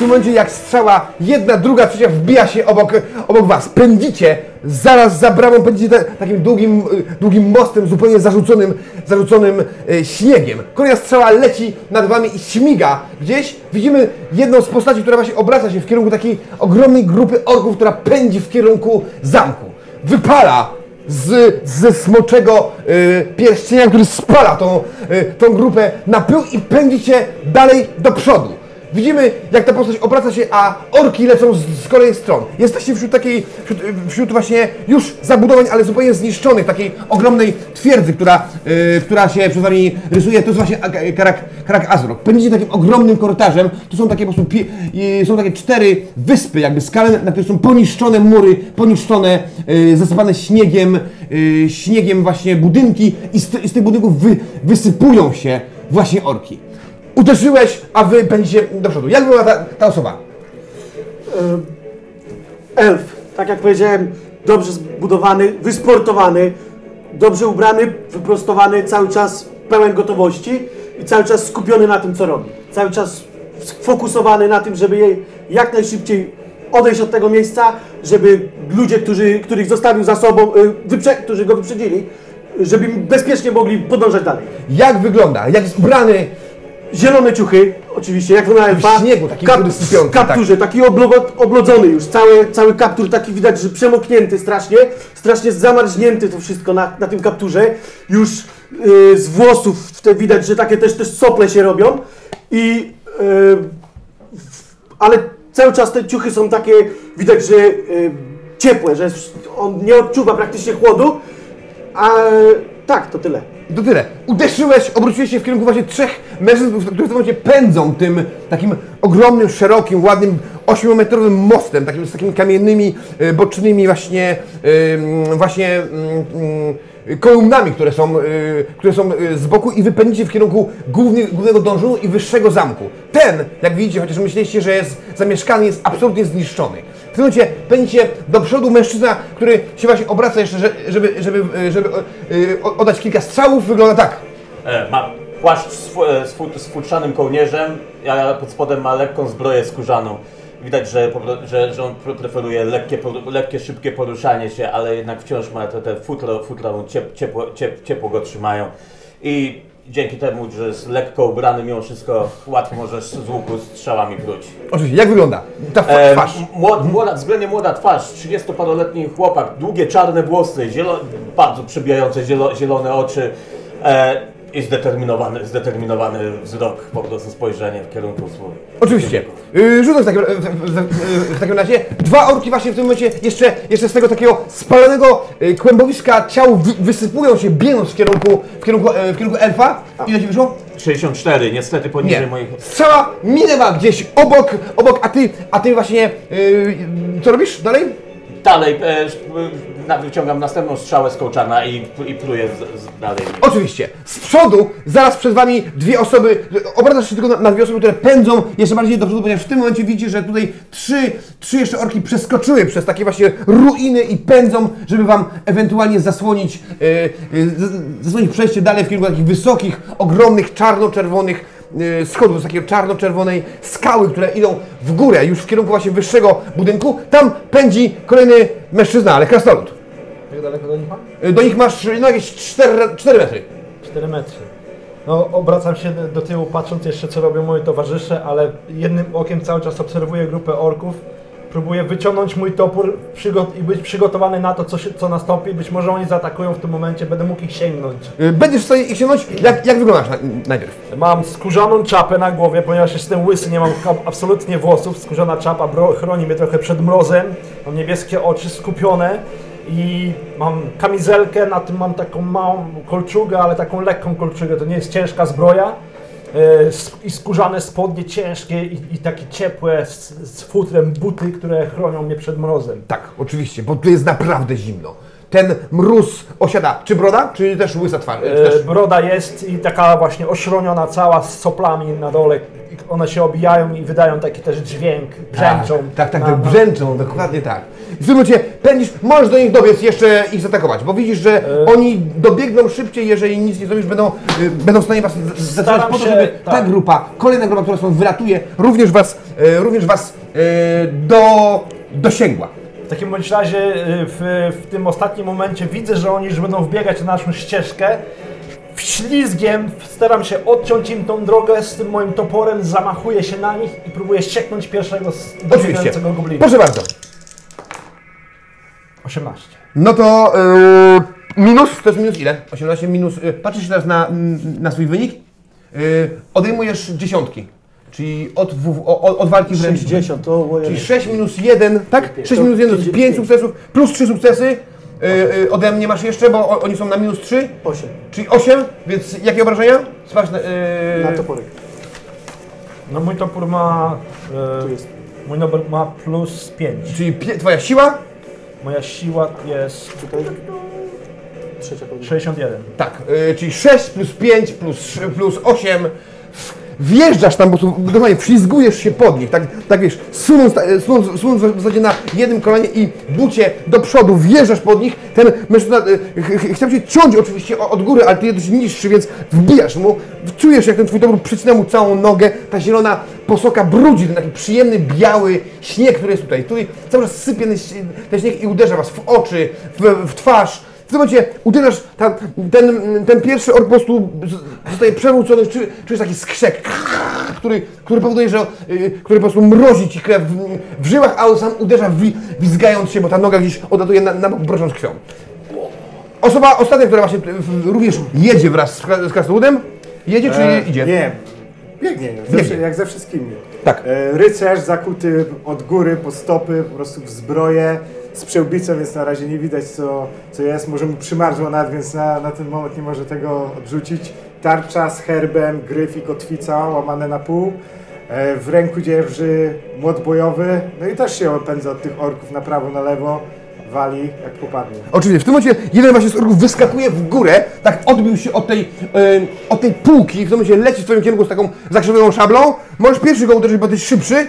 Tym momencie, jak strzała jedna, druga, trzecia wbija się obok, obok was. Pędzicie, zaraz za bramą pędzicie ta, takim długim, y, długim mostem, zupełnie zarzuconym, zarzuconym y, śniegiem. Kolejna strzała leci nad wami i śmiga. Gdzieś widzimy jedną z postaci, która właśnie obraca się w kierunku takiej ogromnej grupy orków, która pędzi w kierunku zamku. Wypala z, ze smoczego y, pierścienia, który spala tą, y, tą grupę na pył i pędzicie dalej do przodu. Widzimy, jak ta postać obraca się, a orki lecą z, z kolejnych stron. Jesteście wśród takiej, wśród, wśród właśnie już zabudowań, ale zupełnie zniszczonych, takiej ogromnej twierdzy, która, y, która się przed wami rysuje. To jest właśnie Karak, Karak Azrok. Pędzicie takim ogromnym korytarzem. Tu są takie po prostu, pi- y, są takie cztery wyspy, jakby skale, na których są poniszczone mury, poniszczone, y, zasypane śniegiem, y, śniegiem właśnie budynki i z, z tych budynków wy, wysypują się właśnie orki. Uderzyłeś, a wy będziecie do przodu. Jak była ta, ta osoba? Elf, tak jak powiedziałem, dobrze zbudowany, wysportowany, dobrze ubrany, wyprostowany, cały czas pełen gotowości i cały czas skupiony na tym, co robi. Cały czas sfokusowany na tym, żeby jej jak najszybciej odejść od tego miejsca, żeby ludzie, którzy, których zostawił za sobą, y, wyprze- którzy go wyprzedzili, żeby bezpiecznie mogli podążać dalej. Jak wygląda? Jak jest ubrany? Zielone ciuchy, oczywiście, jak na elfa. śniegu, takim, który sypiący, tak. kapturze, taki oblo- oblodzony już, cały, cały kaptur taki widać, że przemoknięty strasznie, strasznie zamarznięty to wszystko na, na tym kapturze. Już y, z włosów te widać, że takie też, też sople się robią. I, y, w- ale cały czas te ciuchy są takie, widać, że y, ciepłe, że on nie odczuwa praktycznie chłodu. A tak, to tyle. To tyle. Uderzyłeś, obróciłeś się w kierunku właśnie trzech mężczyzn, którzy w tym momencie pędzą tym takim ogromnym, szerokim, ładnym, 8-metrowym mostem, takim, z takimi kamiennymi, e, bocznymi właśnie, właśnie mm, mm, kolumnami, które są, e, które są e, z boku i wypędzicie w kierunku główny, głównego dążu i wyższego zamku. Ten, jak widzicie, chociaż myśleliście, że jest zamieszkany, jest absolutnie zniszczony. W tym do przodu mężczyzna, który się właśnie obraca jeszcze, że- żeby, żeby, żeby e, o- oddać kilka strzałów, wygląda tak. E, ma płaszcz z, e, z, z futrzanym kołnierzem, a pod spodem ma lekką zbroję skórzaną. Widać, że, że, że on pre- preferuje lekkie, lekkie, szybkie poruszanie się, ale jednak wciąż ma te, te futro, futro ciep, ciepło, ciep, ciepło go trzymają. I dzięki temu, że jest lekko ubrany, mimo wszystko łatwo możesz z łuku strzałami pluć. Oczywiście, jak wygląda ta fa- E, twarz? młod, młoda, względnie młoda twarz, 30-paroletni chłopak, długie czarne włosy, zielo, bardzo przebijające zielo, zielone oczy e, i zdeterminowany, zdeterminowany wzrok, po prostu spojrzenie w kierunku słów. Oczywiście. Yy, rzucę w takim, w, w, w, w takim razie. Dwa orki właśnie w tym momencie jeszcze, jeszcze z tego takiego spalonego yy, kłębowiska ciał wy, wysypują się, biegąc w kierunku, w kierunku, e, w kierunku elfa. Ile ci wyszło? 64, niestety poniżej Nie. moich... Strzała minęła gdzieś obok, obok, a ty, a ty właśnie, yy, co robisz dalej? Dalej, e, na, wyciągam następną strzałę z kołczana i, i pluję z, z, dalej. Oczywiście. Z przodu, zaraz przed wami dwie osoby, obracasz się tylko na, na dwie osoby, które pędzą jeszcze bardziej do przodu, ponieważ w tym momencie widzicie, że tutaj trzy, trzy jeszcze orki przeskoczyły przez takie właśnie ruiny i pędzą, żeby wam ewentualnie zasłonić, e, e, zasłonić przejście dalej w kierunku takich wysokich, ogromnych, czarno-czerwonych schodów, z takiej czarno-czerwonej skały, które idą w górę, już w kierunku właśnie wyższego budynku. Tam pędzi kolejny mężczyzna, ale krasnolud. Jak daleko do nich ma? E, Do nich masz no, jakieś 4, 4 metry. 4 metry. No, obracam się do- do tyłu, patrząc jeszcze, co robią moi towarzysze, ale jednym okiem cały czas obserwuję grupę orków. Próbuję wyciągnąć mój topór przygo- i być przygotowany na to, co, się, co nastąpi. Być może oni zaatakują w tym momencie, będę mógł ich sięgnąć. Y, Będziesz w stanie ich sięgnąć? Jak, jak wyglądasz na, najpierw? Mam skórzaną czapę na głowie, ponieważ jestem łysy, nie mam ka- absolutnie włosów. Skórzana czapa bro- chroni mnie trochę przed mrozem. Mam niebieskie oczy skupione i mam kamizelkę, na tym mam taką małą kolczugę, ale taką lekką kolczugę. To nie jest ciężka zbroja. E, I skórzane spodnie ciężkie i, i takie ciepłe z, z futrem buty, które chronią mnie przed mrozem. Tak, oczywiście, bo tu jest naprawdę zimno. Ten mróz osiada, czy broda, czy też łysa twarz? E, też... Broda jest i taka właśnie oszroniona cała z soplami na dole, one się obijają i wydają taki też dźwięk, brzęczą. Tak, tak, tak, Na- tak brzęczą, dokładnie tak. W tym momencie pędzisz, możesz do nich dobiec, jeszcze ich zaatakować, bo widzisz, że E. oni dobiegną szybciej, jeżeli nic nie zrobisz, będą, y, będą w stanie was z- zatrzymać po to, się- żeby ta tak. grupa, kolejna grupa, która stąd wylatuje, również was, y, również was y, do, dosięgła. W takim bądź razie y, w, w tym ostatnim momencie widzę, że oni już będą wbiegać na naszą ścieżkę. Wślizgiem staram się odciąć im tą drogę z tym moim toporem, zamachuję się na nich i próbuję ścieknąć pierwszego z Oczywiście. dobiegającego goblina. Proszę bardzo. 18. No to y, minus, to jest minus ile? 18 minus, y, patrzysz teraz na, na swój wynik, y, odejmujesz dziesiątki, czyli od, w, od, od walki wręcz. 60, to. Czyli 6 minus 1, tak? 6 To minus 1 to jest 5 pięć. sukcesów, plus 3 sukcesy. Y, y, ode mnie masz jeszcze, bo o, oni są na minus 3, 8 czyli 8, więc jakie obrażenia? Sprawdź na, y, na toporek. No mój topór ma... Tu Y, jest. mój topór ma plus 5. Czyli pie, twoja siła? Moja siła jest Tutaj. Trzecia kolumna. 61. Tak, y, czyli 6 plus 5 plus, 3, plus 8. Wjeżdżasz tam, bo tu dokładnie wślizgujesz się pod nich, tak, tak wiesz, sunąc, ta- sunąc, sunąc w zasadzie na jednym kolanie i bucie do przodu, wjeżdżasz pod nich, ten mężczyzna ch- chciał cię ciąć oczywiście od góry, ale ty jesteś niższy, więc wbijasz mu, czujesz jak ten twój topór przycina mu całą nogę, ta zielona posoka brudzi, ten taki przyjemny, biały śnieg, który jest tutaj, tutaj cały czas sypie ten śnieg i uderza was w oczy, w, w twarz, w tym momencie uderzasz, ta, ten, ten pierwszy ork po prostu zostaje przewrócony, czu, czujesz taki skrzek, który, który powoduje, że y, który po prostu mrozi ci krew w, w żyłach, a on sam uderza wi, wizgając się, bo ta noga gdzieś odlatuje na, na bok, brocząc krwią. Osoba ostatnia, która właśnie również jedzie wraz z, z krasnoludem, jedzie czy E, idzie? Nie, biegnie, Biegnie. Ze, jak ze wszystkimi. Tak. E, rycerz zakuty od góry, po stopy, po prostu w zbroję, z przełbicą, więc na razie nie widać co, co jest. Może mu przymarzło nad, więc na, na ten moment nie może tego odrzucić. Tarcza z herbem, gryf i kotwica łamane na pół. E, w ręku dzierży młot bojowy, no i też się opędza od tych orków na prawo, na lewo, wali jak popadnie. Oczywiście, w tym momencie jeden właśnie z orków wyskakuje w górę, tak odbił się od tej, y, od tej półki, w tym momencie leci w twoim kierunku z taką zakrzywioną szablą. Możesz pierwszy go uderzyć, bo jesteś szybszy.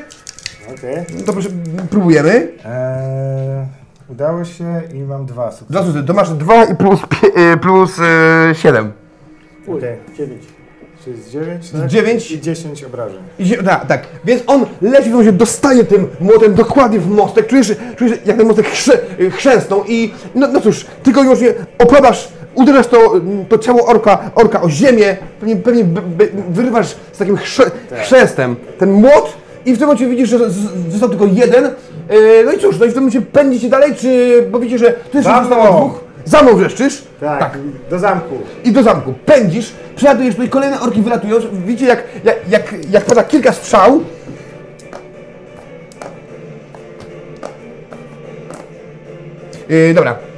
Okej. To proszę, próbujemy. Eee, udało się i mam dwa sukcesy. Dwa sukcesy, to masz 2 i plus, pie- y, plus 7. Okej. 9. Czyli z 9, tak? dziewięć. I 10 obrażeń. I się, tak, tak. Więc on leci, w tym momencie dostaje tym młotem dokładnie w mostek. Czujesz, czujesz jak ten mostek chrze, chrzęsnął i no, no cóż, tylko i wyłącznie opadasz, uderzasz to, to ciało orka, orka o ziemię, pewnie, pewnie b, b, wyrywasz z takim chrze, chrzęstem ten młot i w tym momencie widzisz, że został tylko jeden. Yy, no i cóż, no i w tym momencie pędzicie dalej, czy bo widzicie, że tu jeszcze zostało dwóch? Za mną wrzeszczysz? Tak, do zamku. i do zamku. Pędzisz, przelatujesz tutaj, kolejne orki wylatują. Widzicie, jak, jak, jak, jak pada kilka strzał. Yy, dobra.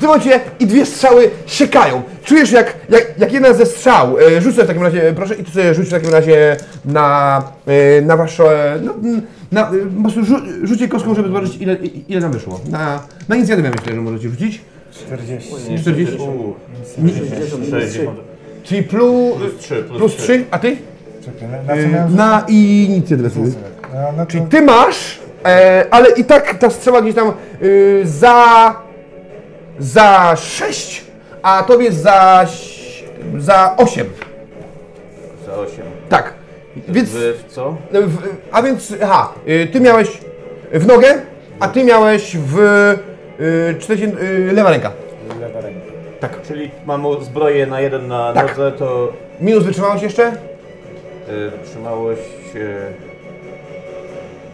W tym momencie i dwie strzały siekają. Czujesz, jak, jak, jak jedna ze strzał, e, rzuć sobie w takim razie, proszę, i ty sobie rzuć w takim razie na, e, na wasze, no, na, e, po prostu rzu, rzućcie kostką, żeby zobaczyć, ile, ile nam wyszło. Na, na inicjatywę myślę, że możecie rzucić. 40. 40. Uuu, Nie, 60. czyli plus, Plus 3, plus, plus 3, a ty? Czekaj, na, co E, na inicjatywę sobie. No to... Ty masz, e, ale i tak ta strzała gdzieś tam y, za, za 6, a tobie za, za 8. Za 8. Tak. Więc, Wy w co? w, a więc, aha, y, ty miałeś w nogę, a ty miałeś w y, 40, y, lewa ręka. Lewa ręka. Czyli mam zbroję na jeden na Tak. nodze, to Minus wytrzymałość jeszcze? y, trzymałość... Y,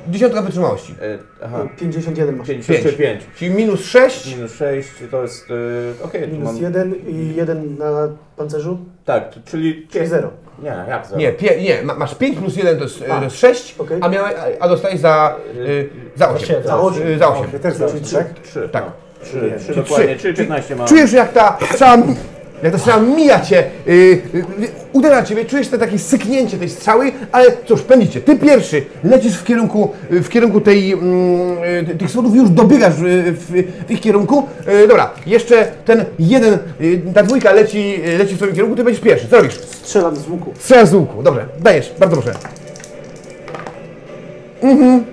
Dziesiątka wytrzymałości. y, aha, 51 masz. 5, Pięć. 5. 5. Czyli minus 6. Minus 6 to jest... Y, Okej, tu Minus mam... 1 i 1 na pancerzu, Tak, to- czyli... czyli 0. Nie, jak za? Nie, pie, nie, ma- masz 5 plus 1 to jest, A, to jest 6, okej. a, miałeś, a- a dostajesz za, y, za 8. siedem. Za osiem. Za 8. Ja też zawsze, tak? 3. Tak. 3, 3 Czyli dokładnie, trzy. 3, 15 mam. Czujesz jak ta strzała Jak ta strzała mija cię, y, y, uderza ciebie, czujesz te takie syknięcie tej strzały, ale cóż, pędzicie. Ty pierwszy lecisz w kierunku, w kierunku tej, mm, y, tych schodów, już dobiegasz y, w, w ich kierunku. Dobra, jeszcze ten jeden, ta dwójka leci, leci w twoim kierunku, ty będziesz pierwszy. Co robisz? Strzelam z łuku. Strzelasz z łuku. Dobrze, dajesz, bardzo proszę.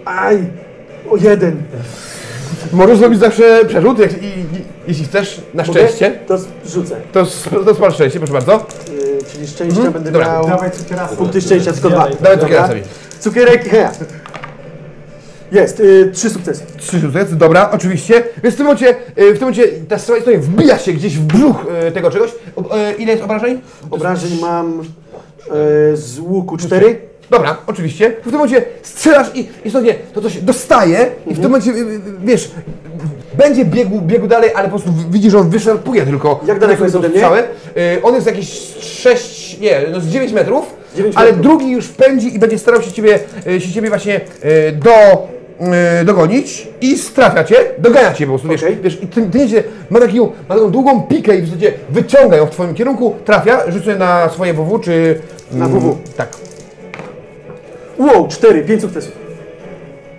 Aj! O jeden. Możesz zrobić zawsze przerzut, jak, i, i, jeśli chcesz, na Mogę? szczęście. To rzucę. To, s- to spal szczęście, proszę bardzo. Yy, czyli szczęścia będę Dobra. miał... Dawaj cukierasy. Punkty szczęścia tylko dwa. Dawaj, Dobra. sobie. Cukierek, he. Jest, yy, trzy sukcesy. Trzy sukcesy, dobra, oczywiście. Więc w tym momencie, y, w tym momencie ta strzała istotnie wbija się gdzieś w brzuch y, tego czegoś. O, y, ile jest obrażeń? Obrażeń mam yy, z łuku cztery. Dobra, oczywiście. W tym momencie strzelasz i istotnie to coś dostaje i w tym momencie, y, y, wiesz, będzie biegł, biegł dalej, ale po prostu widzisz, że on wyszarpuje tylko. Jak daleko jest ode mnie? Y, On jest jakieś 6, nie, no z 9 metrów, Dziewięć ale metrów. drugi już pędzi i będzie starał się ciebie, się ciebie właśnie do, dogonić i strafia cię, dogania cię po prostu, wiesz, Okej. wiesz i ty, ty się, ma, taką, ma taką długą pikę i w zasadzie wyciąga ją w twoim kierunku, trafia, rzucę na swoje WW, czy... Na mm, WW. Tak. Wow, cztery, pięć sukcesów.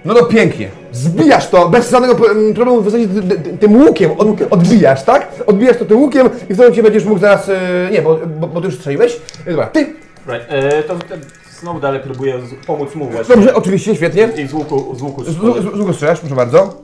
No to pięknie. Zbijasz to bez żadnego mm, problemu, w zasadzie ty- ty- tym łukiem od, odbijasz, tak? Odbijasz to tym łukiem i w tym momencie będziesz mógł zaraz, e, nie, bo, bo, bo ty już strzeliłeś. E, Dobra, ty, Right. E, to, to znowu dalej próbuję z, pomóc mu właśnie. dobrze, oczywiście, świetnie. I z łuku, z łuku Z, z, z łuku strzelasz, proszę bardzo.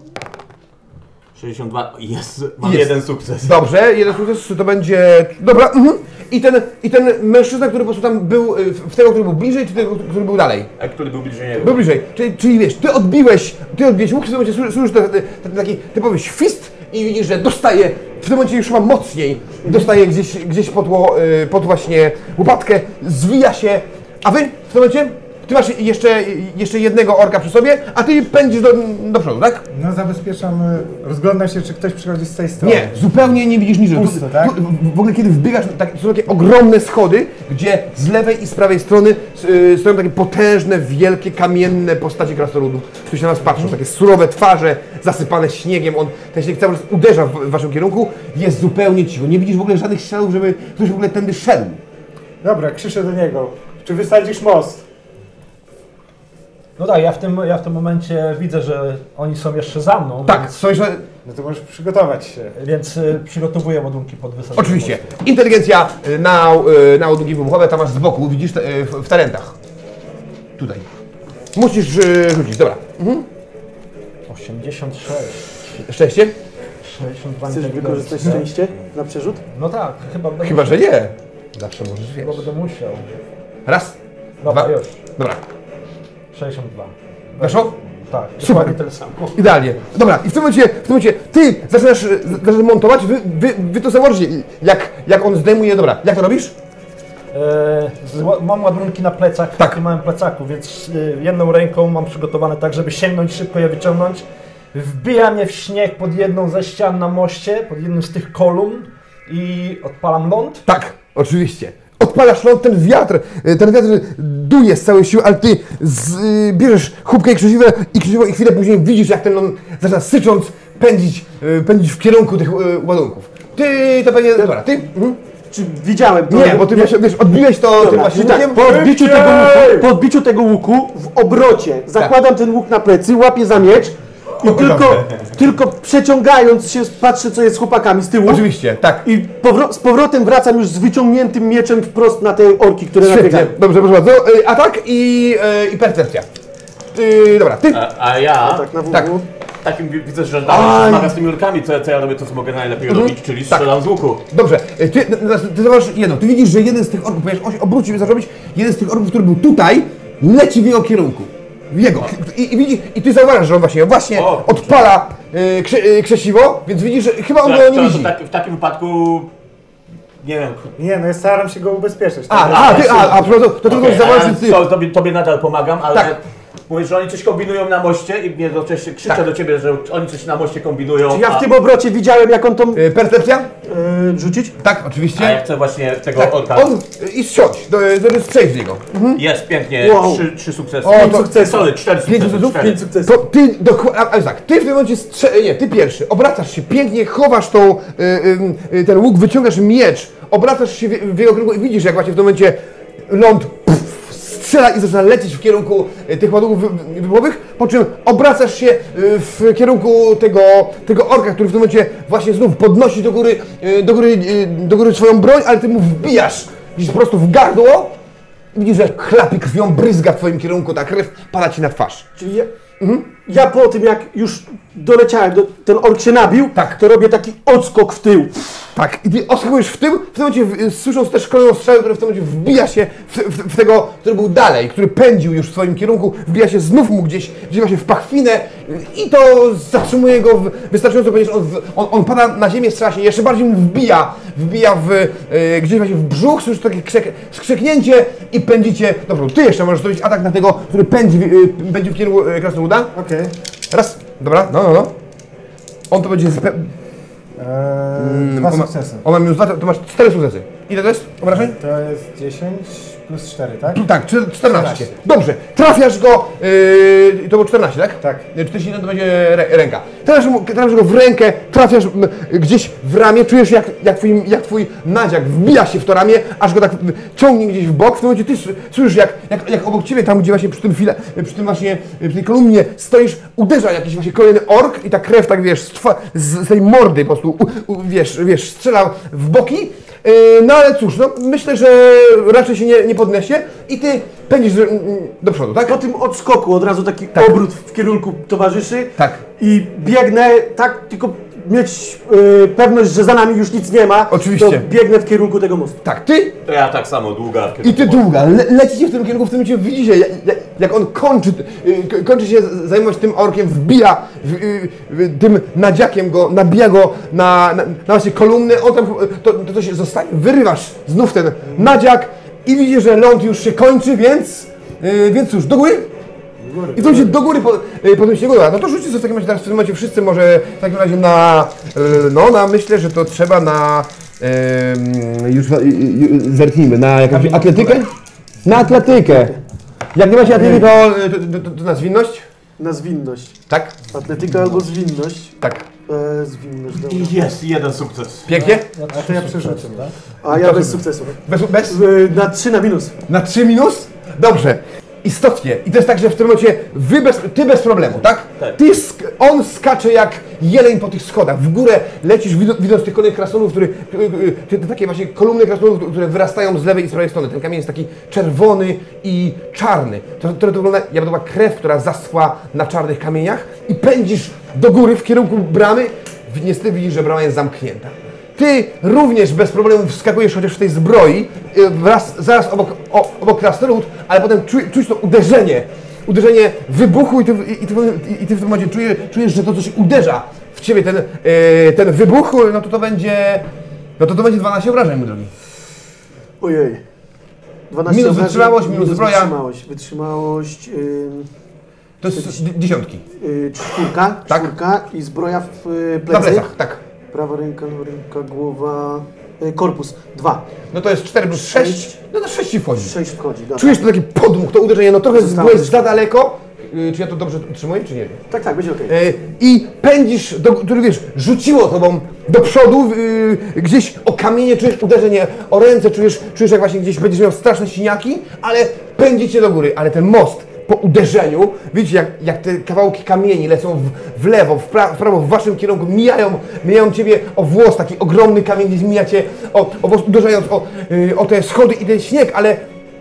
62. Jest, mam Jest. jeden sukces. Dobrze, jeden sukces to będzie, dobra, mhm. I ten, I ten mężczyzna, który po prostu tam był, e, w tego, który był bliżej, czy tego, który był dalej? A który był bliżej niego? Był bliżej, czyli, czyli wiesz, ty odbiłeś, ty odbiłeś łuk, w tym momencie słyszysz- taki typowy świst i widzisz, że dostaje, w tym momencie już ma mocniej, dostaje gdzieś, gdzieś pod, y, pod właśnie łopatkę, zwija się, a wy w tym momencie, ty masz jeszcze, jeszcze jednego orka przy sobie, a ty pędzisz do, do przodu, tak? No zabezpieczam, y, rozglądam się, czy ktoś przychodzi z tej strony. Nie, zupełnie nie widzisz niżej. Pusto, tak? tu, w ogóle kiedy wbiegasz, tak, są takie ogromne schody, gdzie z lewej i z prawej strony y, stoją takie potężne, wielkie, kamienne postacie krasnoludów, którzy się na nas patrzą. Takie surowe twarze, zasypane śniegiem. On, ten śnieg cały czas uderza w, w waszym kierunku. Jest zupełnie cicho. Nie widzisz w ogóle żadnych śladów, żeby ktoś w ogóle tędy szedł. Dobra, krzyczę do niego. Czy wysadzisz most? No tak, ja w, tym, ja w tym momencie widzę, że oni są jeszcze za mną, Tak, więc, są jeszcze... No to możesz przygotować się. więc y, przygotowuję ładunki pod wysadzenie. Oczywiście. Inteligencja y, na, y, na ładunki wybuchowe, tam masz z boku, widzisz y, w, w talentach. Tutaj. Musisz y, rzucić, dobra. Mhm. 86. Szczęście? 62 Chcesz inteligencji. wykorzystać szczęście na przerzut? No tak, chyba będę Chyba, musiał. że nie. Zawsze możesz, wiesz. Chyba będę musiał. Raz, Dobra, Dwa. już. dobra. 62. Weszło? Tak, Super. tyle samo. Idealnie. Dobra, i w tym momencie, w tym momencie ty zaczynasz, zaczynasz montować, wy, wy, wy to założycie, jak, jak on zdejmuje, dobra, jak to robisz? Ła- mam ładunki na plecach, Tak. takim małym plecaku, więc y, jedną ręką mam przygotowane tak, żeby sięgnąć, szybko je wyciągnąć. Wbijam je w śnieg pod jedną ze ścian na moście, pod jednym z tych kolumn i odpalam ląd. Tak, oczywiście. Odpalasz ląd, ten wiatr, y, ten wiatr duje z całej siły, ale ty z, y, bierzesz chłopkę i krzesiwę i krzesiwo i chwilę później widzisz, jak ten ląd zaczyna sycząc pędzić, y, pędzić w kierunku tych y, ładunków. Ty to pewnie, dobra, ty? Mhm. Czy widziałem to? Nie, bo ty właśnie, wiesz, odbiłeś to tym właśnie tak, łukiem. po odbiciu, tego łuku, po odbiciu tego łuku w obrocie zakładam ten łuk na plecy, łapię za miecz i tylko, tylko przeciągając się patrzę co jest z chłopakami z tyłu Oczywiście, tak. i powro- z powrotem wracam już z wyciągniętym mieczem wprost na te orki, które nabiegają. dobrze, proszę bardzo. Y, Atak i, y, i percepcja. Ty, dobra, ty. A, a ja Tak, na WW. Tak. takim wi- widzę, że zmaga z tymi urkami, co, co ja robię, to co mogę najlepiej robić, czyli strzelam z łuku. Dobrze, ty, ty, ty zobacz jedno, ty widzisz, że jeden z tych orków, ponieważ on się obrócił i zaczął robić, jeden z tych orków, który był tutaj, leci w jego kierunku. W jego. I, i, widzi, I ty zauważasz, że on właśnie, właśnie O, kurczę. odpala y, krze, y, krzesiwo, więc widzisz, że chyba on To, go nie to, to, widzi. tak, w takim wypadku... Nie wiem. Nie, no ja staram się go ubezpieczyć. A, tak? a, ty, a, a, to ty. to, tobie, tobie nadal pomagam, ale Tak. Mówisz, że oni coś kombinują na moście i mnie jednocześnie krzyczę Tak. do ciebie, że oni coś na moście kombinują. Ja a, w tym obrocie widziałem jak on tą Y, percepcja? e, rzucić. Tak, oczywiście. a ja chcę właśnie tego tak, orka. on, y, I strząć, do- żeby strzelić z niego. Jest, pięknie, Wow. trzy, trzy sukcesy. O, Pięć to- sukcesów. Sorry, cztery Pięć sukcesy. sukcesów? cztery. Pięć sukcesów. To ty, dokładnie, a, a tak, ty w tym momencie strze- nie, ty pierwszy, obracasz się pięknie, chowasz tą, y, y, y, ten łuk, wyciągasz miecz, obracasz się w, w jego kierunku i widzisz, jak właśnie w tym momencie ląd pff, strzela i zaczyna lecieć w kierunku e, tych ładunków wy- wybuchowych, po czym obracasz się e, w kierunku tego, tego orka, który w tym momencie właśnie znów podnosi do góry, e, do góry, do góry swoją broń, ale ty mu wbijasz gdzieś po prostu w gardło i widzisz, że chlapi krwią, bryzga w twoim kierunku, ta krew pada ci na twarz. Czyli ja, ja po tym, jak już doleciałem, do, ten ork się nabił, Tak. to robię taki odskok w tył. Tak, i ty odskakujesz w tył, w tym momencie słysząc też kolejną strzałę, który w tym momencie wbija się w, w, w tego, który był dalej, który pędził już w swoim kierunku, wbija się znów mu gdzieś, gdzieś właśnie w pachwinę i to zatrzymuje go w, wystarczająco, ponieważ on, on, on pada na ziemię, strzela się, jeszcze bardziej mu wbija, wbija w, e, gdzieś właśnie w brzuch, słyszysz takie krzek, skrzeknięcie i pędzicie, dobra, ty jeszcze możesz zrobić atak na tego, który pędzi, w- e, pędzi w kierunku e, krasnoluda. Okej. Raz, dobra, no, no, no. On to będzie zpe- Eee, Dwa on ma, sukcesy. on ma minus dwa, to, to masz cztery sukcesy. Ile to jest obrażeń? To jest 10 plus 4, tak? Tak, czter- 14. 14. Dobrze, trafiasz go, yy, to było 14, tak? Tak. Yy, 41 to będzie ręka. Trafiasz, mu, trafiasz go w rękę, trafiasz m, gdzieś w ramię, czujesz jak, jak, twój, jak twój nadziak wbija się w to ramię, aż go tak ciągnie gdzieś w bok. W tym momencie ty s- słyszysz jak, jak, jak obok ciebie, tam gdzie właśnie przy tym file, przy tym właśnie, y, przy tej kolumnie stoisz, uderza jakiś właśnie kolejny ork i ta krew tak wiesz, z, twa, z, z tej mordy po prostu, u, u, wiesz, wiesz, strzela w boki. Yy, no ale cóż, no myślę, że raczej się nie, nie podniesie i ty pędzisz mm, do przodu, tak? Po tym odskoku od razu taki Tak. obrót w kierunku towarzyszy Tak. i biegnę tak, tylko mieć y, pewność, że za nami już nic nie ma. Oczywiście. To biegnę w kierunku tego mostu. Tak, ty To ja tak samo, długa i ty długa, le, lecicie w tym kierunku, w tym momencie widzicie, jak, jak, on kończy, y, k- kończy się zajmować tym orkiem, wbija w, y, w, tym nadziakiem go, nabija go na, na, na właśnie kolumny, on tam, to, to, to się zostaje, wyrywasz znów ten nadziak i widzisz, że ląd już się kończy, więc, y, więc cóż, do góry? I to się do góry po, y, potem się. No to rzućcie sobie w takim razie teraz w tym momencie wszyscy może w takim razie na, y, no na myślę, że to trzeba na, ym, już y, y, zerknijmy, na jakąś atletykę? Na atletykę. Jak nie macie atletyki, to, to, to, to na zwinność? Na zwinność. Tak? Atletyka albo zwinność. Tak. E, zwinność, dobra. Jest, jeden sukces. Pięknie? A to ja przerzucę, tak? A ja bez sukcesu. Bez, bez? Y, na 3 na minus. Na 3 minus? Dobrze. Istotnie. I to jest tak, że w tym momencie wy bez, ty bez problemu, tak? Tak. Ty sk- on skacze jak jeleń po tych schodach. W górę lecisz, widząc, widząc tych kolejnych krasnolów, który, y, y, te takie właśnie kolumny krasnolów, które wyrastają z lewej i z prawej strony. Ten kamień jest taki czerwony i czarny. To, to, to wygląda, to była krew, która zaschła na czarnych kamieniach i pędzisz do góry w kierunku bramy. Niestety widzisz, że brama jest zamknięta. Ty również bez problemu wskakujesz chociaż w tej zbroi, y, wraz, zaraz obok, o, obok krasnolud, ale potem czuj, czuć to uderzenie, uderzenie wybuchu i ty, i, i, ty, i ty w tym momencie czujesz, czujesz, że to coś uderza w ciebie, ten, y, ten wybuch, no to to będzie, no to to będzie 12 obrażeń, mój drogi. Ojej. 12 Minus obrażeń, wytrzymałość, minus zbroja. Wytrzymałość, wytrzymałość y, To jest dziesiątki. y, czwórka, Tak. czwórka i zbroja w y, Na plecach, tak. Prawa ręka, ręka, głowa, y, korpus. Dwa. No to jest 4 plus 6, Sześć. no to 6 ci wchodzi. Sześć wchodzi, dobra. Czujesz to taki podmuch, to uderzenie, no trochę Zostało. byłeś za daleko. Y, Czy ja to dobrze utrzymuję, czy nie? Tak, tak, będzie okej. E, i pędzisz, do, który wiesz, rzuciło tobą do przodu, y, gdzieś o kamienie czujesz uderzenie, o ręce czujesz, czujesz jak właśnie gdzieś będziesz miał straszne siniaki, ale pędzicie do góry, ale ten most po uderzeniu, widzicie jak, jak te kawałki kamieni lecą w, w lewo, w, pra, w prawo, w waszym kierunku, mijają, mijają ciebie o włos, taki ogromny kamień, gdzieś mijacie o, o włos, uderzając o, y, o te schody i ten śnieg, ale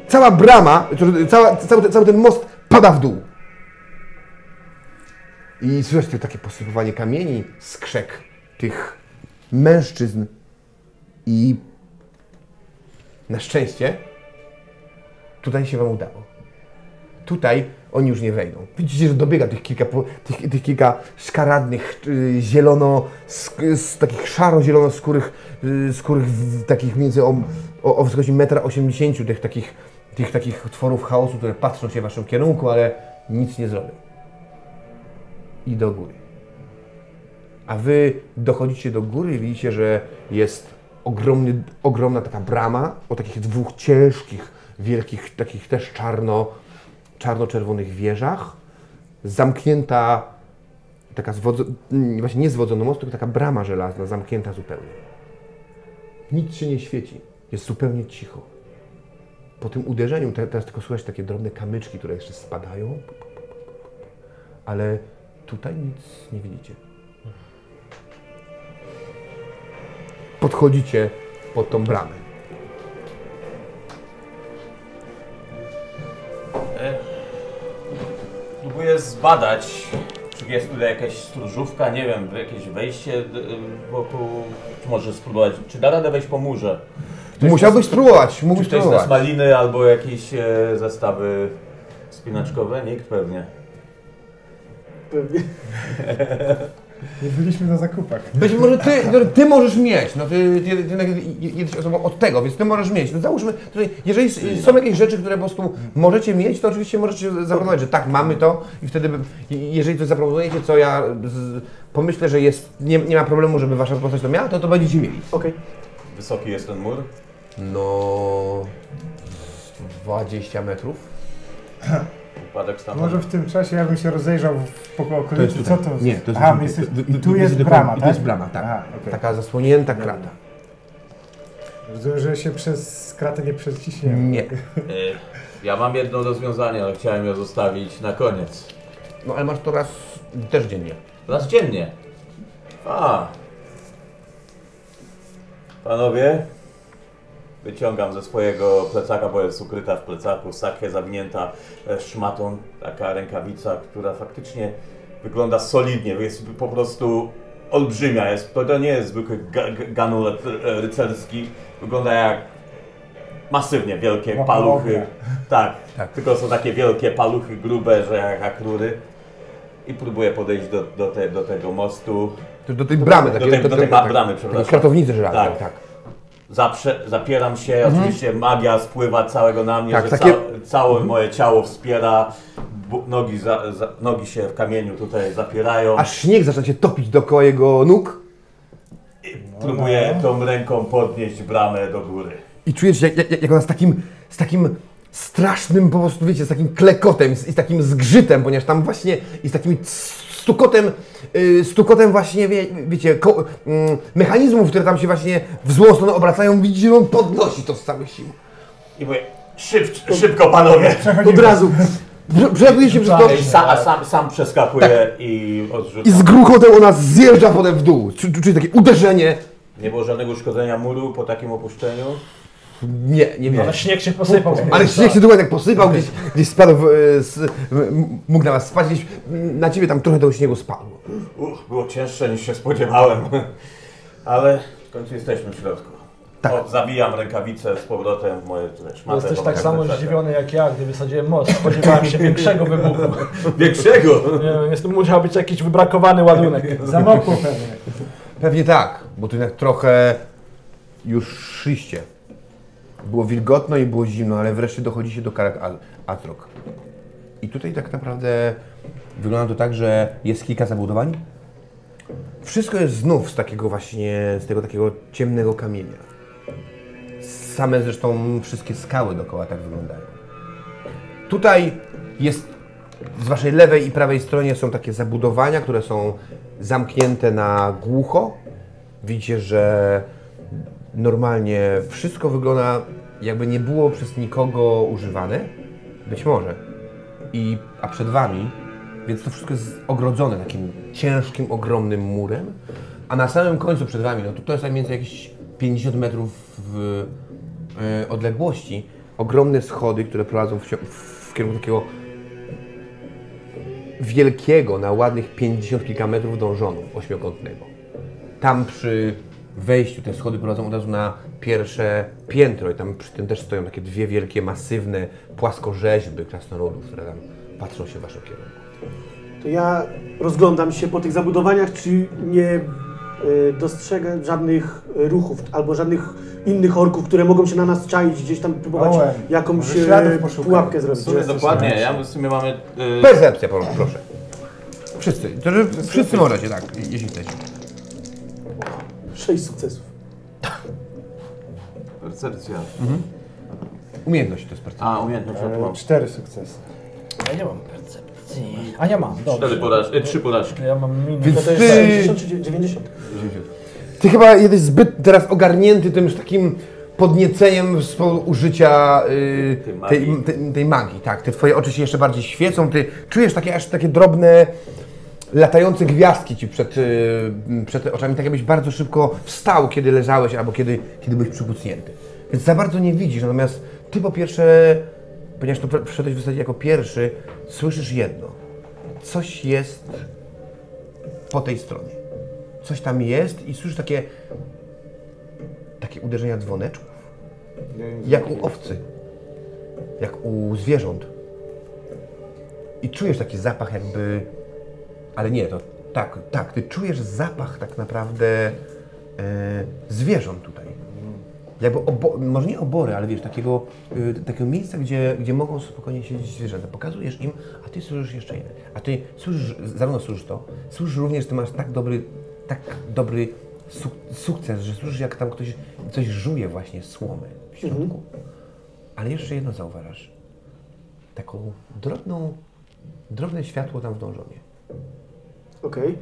cała brama, cała, cały, cały ten most pada w dół. I to takie posypywanie kamieni, skrzek tych mężczyzn. I na szczęście tutaj się wam udało. Tutaj oni już nie wejdą. Widzicie, że dobiega tych kilka, tych, tych kilka szkaradnych, y, zielono, sk- z takich szaro-zielono skórych, y, skórych w, takich między o, o, o wysokości 1,80 m, tych takich, tych takich tworów chaosu, które patrzą się w waszym kierunku, ale nic nie zrobią i do góry. A wy dochodzicie do góry i widzicie, że jest ogromny, ogromna taka brama o takich dwóch ciężkich, wielkich, takich też czarno, czarno-czerwonych wieżach. Zamknięta, taka zwodzo, mm, właśnie nie zwodzona most, tylko taka brama żelazna, zamknięta zupełnie. Nic się nie świeci. Jest zupełnie cicho. Po tym uderzeniu te, teraz tylko słychać takie drobne kamyczki, które jeszcze spadają. Ale tutaj nic nie widzicie. Podchodzicie pod tą bramę. Próbuję zbadać, czy jest tutaj jakaś stróżówka, nie wiem, jakieś wejście y, wokół, czy może spróbować, czy da radę wejść po murze? Musiałbyś spróbować, Czy mógłbyś ktoś spróbować. z maliny albo jakieś e, zestawy spinaczkowe? Nikt pewnie. Pewnie. Nie byliśmy na zakupach. Być może ty, no, ty możesz mieć, no ty, ty, ty, jesteś osobą od tego, więc ty możesz mieć. No załóżmy, tutaj, jeżeli są jakieś rzeczy, które po prostu możecie mieć, to oczywiście możecie zaproponować, że tak, mamy to i wtedy, jeżeli coś zaproponujecie, co ja z, pomyślę, że jest, nie, nie ma problemu, żeby wasza postać to miała, to to będziecie mieli. Okej. Wysoki jest ten mur? No... 20 metrów. Upadek. Może w tym czasie ja bym się rozejrzał w po okolicy. Co to? Nie, to jest... Aha, my jesteś, i tu jest wy- brama, I tak? to jest brama, tak. Aha, okej. Taka zasłonięta krata. Rozumiem, że się przez kratę nie przeciśniemy. Nie. E, Ja mam jedno rozwiązanie, ale chciałem je zostawić na koniec. No ale masz to raz też dziennie. Raz dziennie. A. Panowie, wyciągam ze swojego plecaka, bo jest ukryta w plecaku, sakię zawinięta e, szmatą, taka rękawica, która faktycznie wygląda solidnie, jest po prostu olbrzymia. Jest, to, to nie jest zwykły ga, ga- ganulet rycerski, wygląda jak masywnie wielkie paluchy. Tak, Tak. tylko są takie wielkie paluchy grube, że jak, jak rury. I próbuję podejść do, do, te, do tego mostu. Do tej bramy, Do takiej, tej- do tej tak, bramy, przepraszam. Kratownicy żelaznej, Tak. tak. Zaprze, zapieram się, oczywiście magia spływa całego na mnie, Tak, że takie- ca, całe moje ciało wspiera, nogi, za, za, nogi się w kamieniu tutaj zapierają. Aż śnieg zaczyna się topić dookoła jego nóg Próbuję tą ręką podnieść bramę do góry. i czujesz, jak, jak, jak ona z takim, z takim strasznym po prostu, wiecie, z takim klekotem z- i z takim zgrzytem, ponieważ tam właśnie i z takim stukotem, yy, stukotem właśnie, wie, wiecie, ko, mm, mechanizmów, które tam się właśnie w złą stronę obracają, widzicie, że on podnosi to z całych sił. I mówię, szyb, szybko panowie! Od razu. Prze- Przelatuje się przez to I sa, a sam, sam przeskakuję i odrzucam. i z gruchotem ona zjeżdża potem w dół. Czujesz takie uderzenie. Nie było żadnego uszkodzenia muru po takim opuszczeniu. Nie, nie wiem. Ale śnieg się posypał. Ale śnieg się dokładnie tak posypał, gdzieś, gdzieś spadł, w, z, mógł na was spać, gdzieś na ciebie tam trochę tego śniegu spadło. Uch, było cięższe niż się spodziewałem. Ale w końcu jesteśmy w środku. Tak. O, zabijam rękawicę z powrotem w moje tutaj szmatę. Jesteś tak samo zdziwiony jak ja, gdy wysadziłem most. Spodziewałem się większego wybuchu. Większego! Nie wiem, jest, musiał być jakiś wybrakowany ładunek. Zamokło pewnie. Pewnie tak, bo tu jednak trochę już szliście. Było wilgotno i było zimno, ale wreszcie dochodzicie do Karak Atrok. I tutaj tak naprawdę wygląda to tak, że jest kilka zabudowań. Wszystko jest znów z takiego właśnie, z tego takiego ciemnego kamienia. Same zresztą wszystkie skały dookoła tak wyglądają. Tutaj jest z waszej lewej i prawej stronie są takie zabudowania, które są zamknięte na głucho. Widzicie, że normalnie wszystko wygląda jakby nie było przez nikogo używane. Być może. I, a przed wami, więc to wszystko jest ogrodzone takim ciężkim, ogromnym murem. A na samym końcu przed wami, no to, to jest mniej więcej jakieś 50 metrów w e, odległości, ogromne schody, które prowadzą w, w kierunku takiego wielkiego, na ładnych 50 kilka metrów dążonu ośmiokątnego. Tam przy wejściu te schody prowadzą od razu na pierwsze piętro i tam przy tym też stoją takie dwie wielkie, masywne płaskorzeźby krasnoludów, które tam patrzą się w waszym kierunku. To ja rozglądam się po tych zabudowaniach, czy nie y, dostrzegę żadnych ruchów albo żadnych innych orków, które mogą się na nas czaić, gdzieś tam próbować jakąś e, pułapkę W zrobić. sumie dokładnie, ja my w sumie mamy... y, Percepcja, pro- proszę. Wszyscy. To, że wszyscy możecie, tak, jeśli chcecie. Sześć sukcesów. percepcja. Umiejętność to jest percepcja. A, umiejętność, E, mam. Cztery sukcesy. Ja nie mam percepcji. A ja mam, dobrze. Cztery porażki, y, trzy porażki. Ja mam minus. Więc to jest ty- 60 czy 90? Ty chyba jesteś zbyt teraz ogarnięty tym takim podnieceniem z użycia y, Tej tej, magii. tej, tej magii. Tak, te twoje oczy się jeszcze bardziej świecą, ty czujesz takie aż takie drobne latające gwiazdki ci przed, y, przed oczami, tak jakbyś bardzo szybko wstał, kiedy leżałeś albo kiedy, kiedy byłeś przykucnięty. Więc za bardzo nie widzisz, natomiast ty po pierwsze, ponieważ pr- wszedłeś w zasadzie jako pierwszy, słyszysz jedno. Coś jest po tej stronie. Coś tam jest i słyszysz takie takie uderzenia dzwoneczków, jak u owcy, jak u zwierząt. I czujesz taki zapach jakby, ale nie, to tak, tak, ty czujesz zapach tak naprawdę e, zwierząt tutaj. Jakby, obo, może nie obory, ale wiesz, takiego, y, takiego miejsca, gdzie, gdzie mogą spokojnie siedzieć zwierzęta. Pokazujesz im, a ty słyszysz jeszcze jeden. A ty słyszysz, zarówno słyszysz to, słyszysz również, że ty masz tak dobry, tak dobry suk sukces, że słyszysz, jak tam ktoś coś żuje właśnie słomy w środku. Ale jeszcze jedno zauważasz. Taką drobną, drobne światło tam w dążonie. Okej.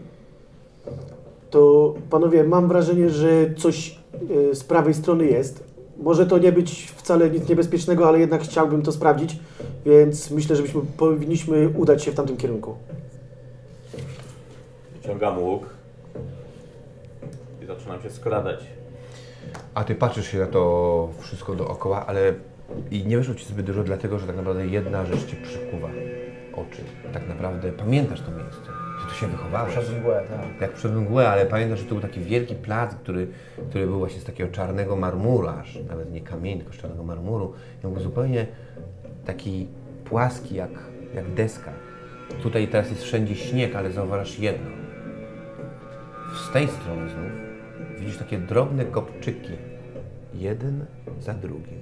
To panowie, mam wrażenie, że coś e, z prawej strony jest. Może to nie być wcale nic niebezpiecznego, ale jednak chciałbym to sprawdzić, więc myślę, że byśmy powinniśmy udać się w tamtym kierunku. Wyciągam łuk i zaczynam się skradać. A ty patrzysz się na to wszystko dookoła, ale i nie wyszło ci zbyt dużo, dlatego że tak naprawdę jedna rzecz ci przykuwa oczy. Tak naprawdę pamiętasz to miejsce. Się wychowałeś. Przez mgłę, tak. Jak przed mgłę, ale pamiętasz, że to był taki wielki plac, który, który był właśnie z takiego czarnego marmuru, aż nawet nie kamień, tylko z czarnego marmuru. I on był zupełnie taki płaski, jak, jak deska. Tutaj teraz jest wszędzie śnieg, ale zauważasz jedno. Z tej strony znów widzisz takie drobne kopczyki. Jeden za drugim.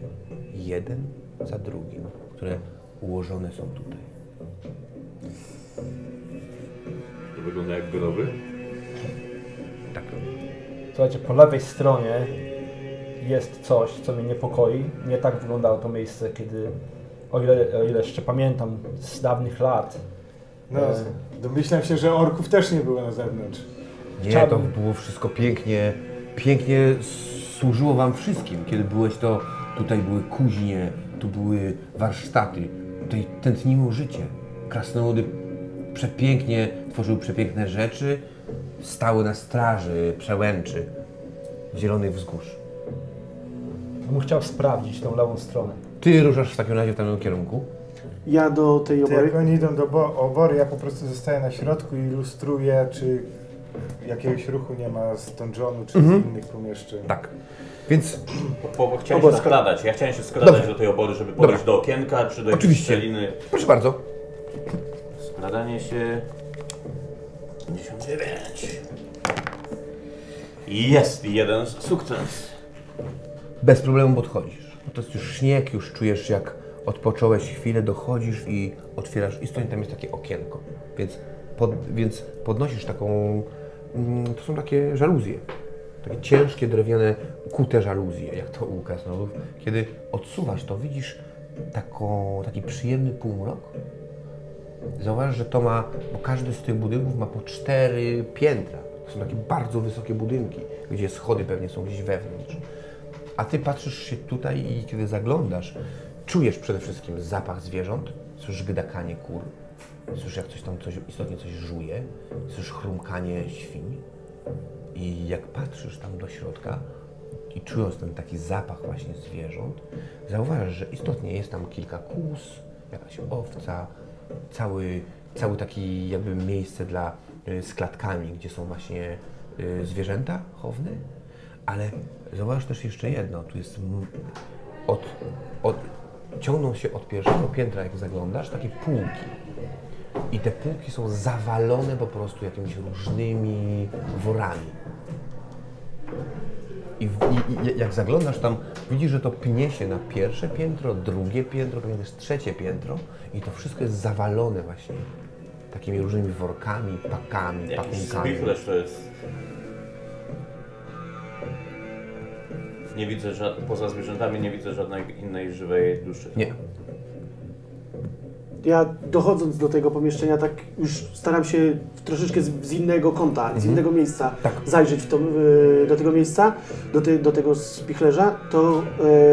Jeden za drugim, które ułożone są tutaj. Wygląda jak groby. Tak. Słuchajcie, po lewej stronie jest coś, co mnie niepokoi. Nie tak wyglądało to miejsce, kiedy, o ile, o ile jeszcze pamiętam z dawnych lat, No, E. domyślam się, że orków też nie było na zewnątrz. Nie, Chciałbym- to było wszystko pięknie, pięknie służyło wam wszystkim. Kiedy byłeś to, tutaj były kuźnie, tu były warsztaty, tutaj tętniło życie. Krasnoludy przepięknie tworzyły przepiękne rzeczy, stały na straży przełęczy zielonych wzgórz. bym chciał sprawdzić tą lewą stronę. Ty ruszasz w takim razie w tamtym kierunku. Ja do tej To obory. jak oni idą do bo- obory, ja po prostu zostaję na środku i ilustruję, czy jakiegoś ruchu nie z z donżonu, czy z innych pomieszczeń. Tak. Więc Bo, bo chciałem się skradać. Ja chciałem się skradać Dobrze. do tej obory, żeby podejść do okienka, czy do jakiejś Oczywiście. szczeliny. proszę bardzo. Skradanie się... 59. Jest jeden sukces. Bez problemu podchodzisz. To jest już śnieg, już czujesz jak odpocząłeś chwilę, dochodzisz i otwierasz i stoi tam jest takie okienko. Więc, pod, więc podnosisz taką, mm, to są takie żaluzje. Takie ciężkie, drewniane, kute żaluzje, jak to u krasnoludów. Kiedy odsuwasz to, widzisz taką, taki przyjemny półmrok. Zauważ, że to ma, bo każdy z tych budynków ma po cztery piętra. To są takie bardzo wysokie budynki, gdzie schody pewnie są gdzieś wewnątrz. A ty patrzysz się tutaj i kiedy zaglądasz, czujesz przede wszystkim zapach zwierząt, słyszysz gdakanie kur, słyszysz jak coś tam coś, istotnie coś żuje, słyszysz chrumkanie świń. I jak patrzysz tam do środka i czując ten taki zapach właśnie zwierząt, zauważasz, że istotnie jest tam kilka kóz, jakaś owca, cały, cały taki jakby miejsce dla, y, z klatkami, gdzie są właśnie y, zwierzęta chowne, ale zauważ też jeszcze jedno, tu jest od, od, ciągną się od pierwszego piętra, jak zaglądasz, takie półki. I te półki są zawalone po prostu jakimiś różnymi worami. I, w, i, jak zaglądasz tam, widzisz, że to pnie się na pierwsze piętro, drugie piętro, potem jest trzecie piętro i to wszystko jest zawalone właśnie takimi różnymi workami, pakami, Jakiś pakunkami. spichlerz to jest. Nie widzę, poza zwierzętami nie widzę żadnej innej żywej duszy. Nie. Ja dochodząc do tego pomieszczenia, tak już staram się troszeczkę z, z innego kąta, z innego miejsca Tak. zajrzeć w to, y, do tego miejsca, do, te, do tego spichlerza, to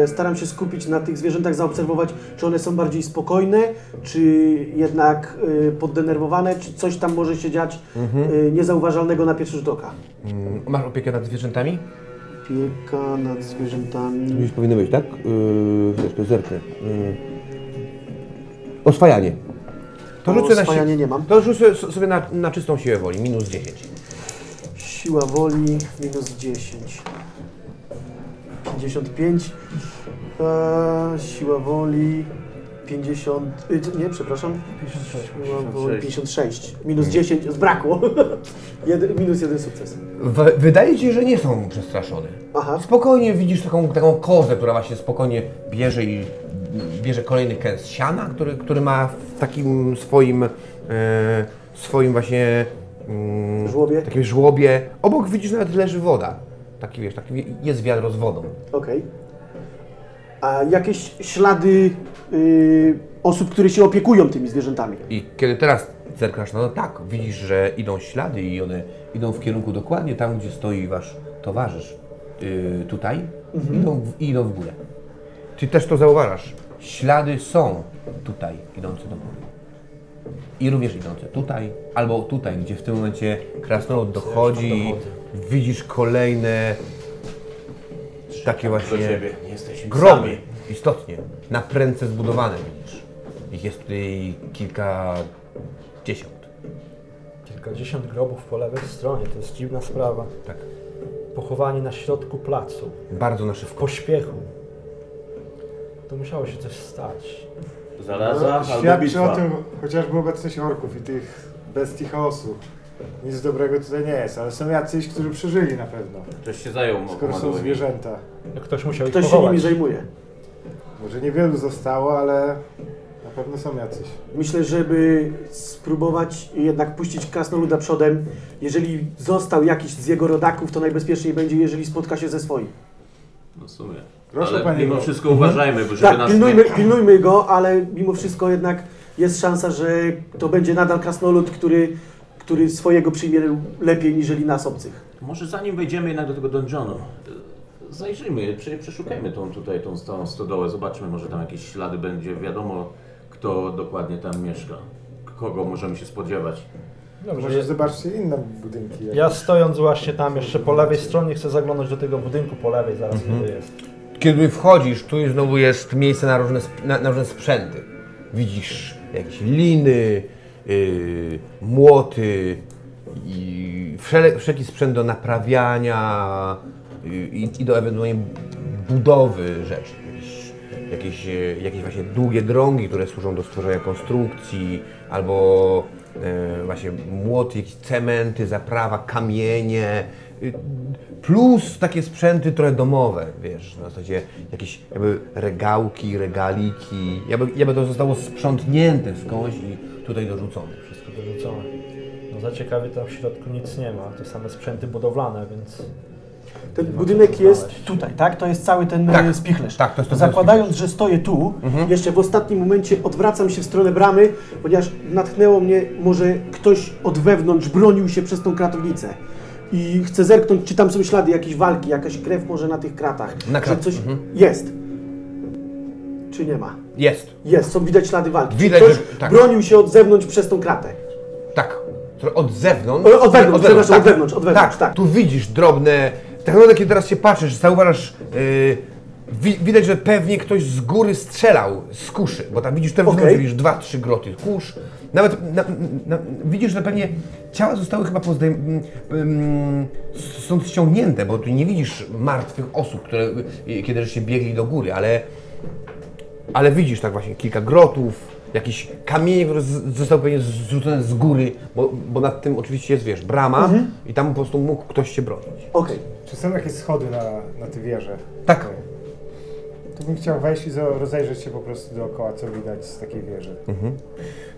e, staram się skupić na tych zwierzętach, zaobserwować, czy one są bardziej spokojne, czy jednak y, poddenerwowane, czy coś tam może się dziać y, niezauważalnego na pierwszy rzut oka. Mm, Masz opiekę nad zwierzętami? Opieka nad zwierzętami. Już powinno być, tak? Yy, zresztą zerknę. Yy. Oswajanie. To rzucę na Oswajanie si- nie mam. To rzucę sobie na, na czystą siłę woli, minus 10. Siła woli minus 10. 55. Eee, siła woli 50. y, Nie, przepraszam. 56. Siła woli 56. Minus 10. Zbrakło. Jeden, minus jeden sukces. W, wydaje ci się, że nie są przestraszone. Aha. Spokojnie widzisz taką, taką kozę, która właśnie spokojnie bierze i bierze kolejny kęs siana, który, który ma w takim swoim, e, swoim właśnie mm, Żłobie? takim żłobie. Obok widzisz nawet leży woda. Taki wiesz, taki jest wiadro z wodą. Okej. A jakieś ślady y, osób, które się opiekują tymi zwierzętami? I kiedy teraz zerkasz, no tak, widzisz, że idą ślady i one idą w kierunku dokładnie tam, gdzie stoi wasz towarzysz. Yy, tutaj idą, w, idą w górę. Ty też to zauważasz. Ślady są tutaj, idące do góry. I również idące tutaj, albo tutaj, gdzie w tym momencie krasnolud dochodzi, widzisz kolejne takie właśnie. Nie jesteśmy groby, sami. istotnie, na prędce zbudowane widzisz. Ich jest tutaj kilkadziesiąt. Kilkadziesiąt grobów po lewej stronie, to jest dziwna sprawa. Tak. Pochowani na środku placu, Bardzo na w szybko. pośpiechu. To musiało się coś stać. Zaraza albo Świadczy bitwa. o tym chociażby obecność orków i tych bestii chaosu. Nic dobrego tutaj nie jest, ale są jacyś, którzy przeżyli na pewno. Ktoś się zajął Skoro są zwierzęta. No Ktoś musiał ich Ktoś się pochować. nimi zajmuje. Może niewielu zostało, ale na pewno są jacyś. Myślę, żeby spróbować jednak puścić krasnoluda przodem. Jeżeli został jakiś z jego rodaków, to najbezpieczniej będzie, jeżeli spotka się ze swoim. No w sumie. Proszę, Ale panie mimo wszystko uważajmy, bo żeby Tak, nas pilnujmy, nie... pilnujmy go, ale mimo wszystko jednak jest szansa, że to będzie nadal krasnolud, który, który swojego przyjmie lepiej niżeli nas obcych. Może zanim wejdziemy jednak do tego donjonu, y, zajrzyjmy, prze- przeszukajmy tą tutaj, tą stałą stodołę, zobaczmy, może tam jakieś ślady będzie, wiadomo kto dokładnie tam mieszka, kogo możemy się spodziewać. Dobrze, Może ja, zobaczcie inne budynki. ja stojąc właśnie tam jeszcze po lewej stronie chcę zaglądnąć do tego budynku po lewej, zaraz Mhm. kiedy jest. Kiedy wchodzisz, tu znowu jest miejsce na różne, na, na różne sprzęty. Widzisz jakieś liny, yy, młoty i wszele, wszelki sprzęt do naprawiania yy, i, do ewentualnie budowy rzeczy. Jakieś, e, jakieś właśnie długie drągi, które służą do stworzenia konstrukcji, albo e, właśnie młoty, jakieś cementy, zaprawa, kamienie. Plus takie sprzęty trochę domowe, wiesz, na zasadzie jakieś jakby regałki, regaliki. Jakby, jakby to zostało sprzątnięte skądś i tutaj dorzucone. Wszystko dorzucone. No za ciekawie tam w środku nic nie ma, to same sprzęty budowlane, więc Ten budynek jest tutaj, tak? To jest cały ten Tak, e, spichlerz. tak, to jest ten Zakładając, że stoję tu, jeszcze w ostatnim momencie odwracam się w stronę bramy, ponieważ natchnęło mnie, może ktoś od wewnątrz bronił się przez tą kratownicę. I chcę zerknąć, czy tam są ślady jakiejś walki, jakaś krew może na tych kratach. Na że krat- coś mhm. jest. Czy nie ma? Jest, Jest, są widać ślady walki. Widać, Ktoś że- tak. bronił się od zewnątrz przez tą kratę. tak. Od zewnątrz. O, od wewnątrz, przepraszam, od wewnątrz, od wewnątrz, tak. Tu widzisz drobne. Tak naprawdę, kiedy teraz się patrzysz, zauważasz. Yy, wi widać, że pewnie ktoś z góry strzelał z kuszy, bo tam widzisz te okay. widzisz dwa, trzy groty kusz. Nawet na, na, widzisz, że pewnie ciała zostały chyba pozdejm, mm, są ściągnięte, bo tu nie widzisz martwych osób, które y, kiedy się biegli do góry, ale ale widzisz tak właśnie kilka grotów, jakieś kamienie, które z- zostały pewnie zrzucone z góry, bo, bo nad tym oczywiście jest, wiesz, brama i tam po prostu mógł ktoś się bronić. Okej. Czy są jakieś schody na, na te wieże? Tak. Tu bym chciał wejść i rozejrzeć się po prostu dookoła, co widać z takiej wieży.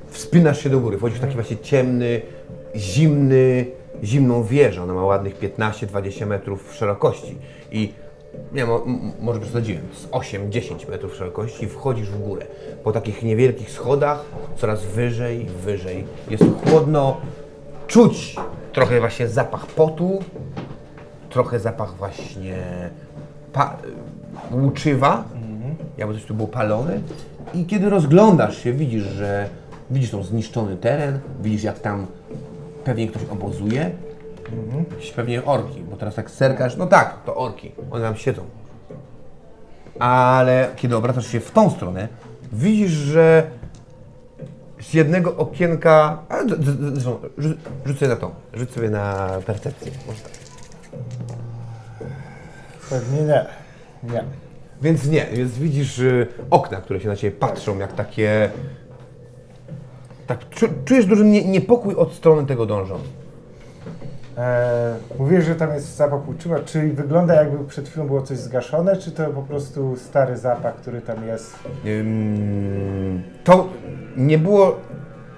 Wspinasz się do góry, wchodzisz w taki właśnie ciemny, zimny, zimną wieżę. Ona ma ładnych 15-20 metrów szerokości i Nie, mo, może przesadziłem. Z 8-10 metrów szerokości wchodzisz w górę. Po takich niewielkich schodach, coraz wyżej, wyżej. Jest chłodno. Czuć trochę właśnie zapach potu, trochę zapach właśnie pa- łuczywa, jakby coś tu było palone. I kiedy rozglądasz się, widzisz, że widzisz tą zniszczony teren, widzisz jak tam pewnie ktoś obozuje. Jakieś Pewnie orki, bo teraz tak serkasz, no tak, to orki, one tam siedzą. Ale kiedy obracasz się w tą stronę, widzisz, że z jednego okienka, a, d- d- d- zresztą, rzu- rzuć sobie na to, rzuć sobie na percepcję. Może tak. Pewnie nie. Nie. Więc nie, więc widzisz y, okna, które się na ciebie patrzą, jak takie... Tak, czu, czujesz duży nie, niepokój od strony tego dążą. E, mówisz, że tam jest zapach uczywa. Czy wygląda jakby przed chwilą było coś zgaszone, czy to po prostu stary zapach, który tam jest? Ym, to nie było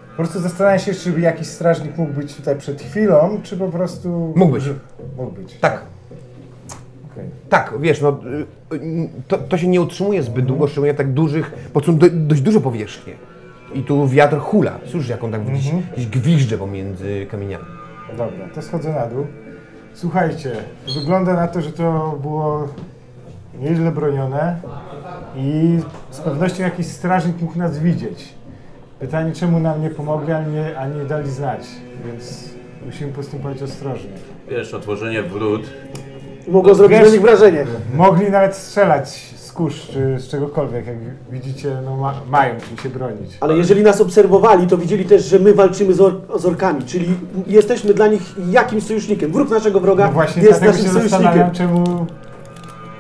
Po prostu zastanawiam się, czy jakiś strażnik mógł być tutaj przed chwilą, czy po prostu... Mógł być. Mógł być. Tak, Okej. Tak, wiesz, no, y, to, to się nie utrzymuje zbyt długo, szczególnie tak dużych, bo są do, dość duże powierzchnie. I tu wiatr hula, słyszysz jak on tak gdzieś, gdzieś gwiżdże pomiędzy kamieniami. Dobra, to schodzę na dół. Słuchajcie, wygląda na to, że to było nieźle bronione i z pewnością jakiś strażnik mógł nas widzieć. Pytanie, czemu nam nie pomogli, a nie, a nie dali znać, więc musimy postępować ostrożnie. Wiesz, otworzenie wrót. Mogło zrobić Wiesz- na nich wrażenie. Mogli nawet strzelać z kurz czy z czegokolwiek, jak widzicie, no ma, mają czym się bronić. Ale jeżeli nas obserwowali, to widzieli też, że my walczymy z, or z orkami, czyli jesteśmy dla nich jakimś sojusznikiem. Wróg naszego wroga No właśnie jest dlatego naszym się zastanawiam, sojusznikiem. czemu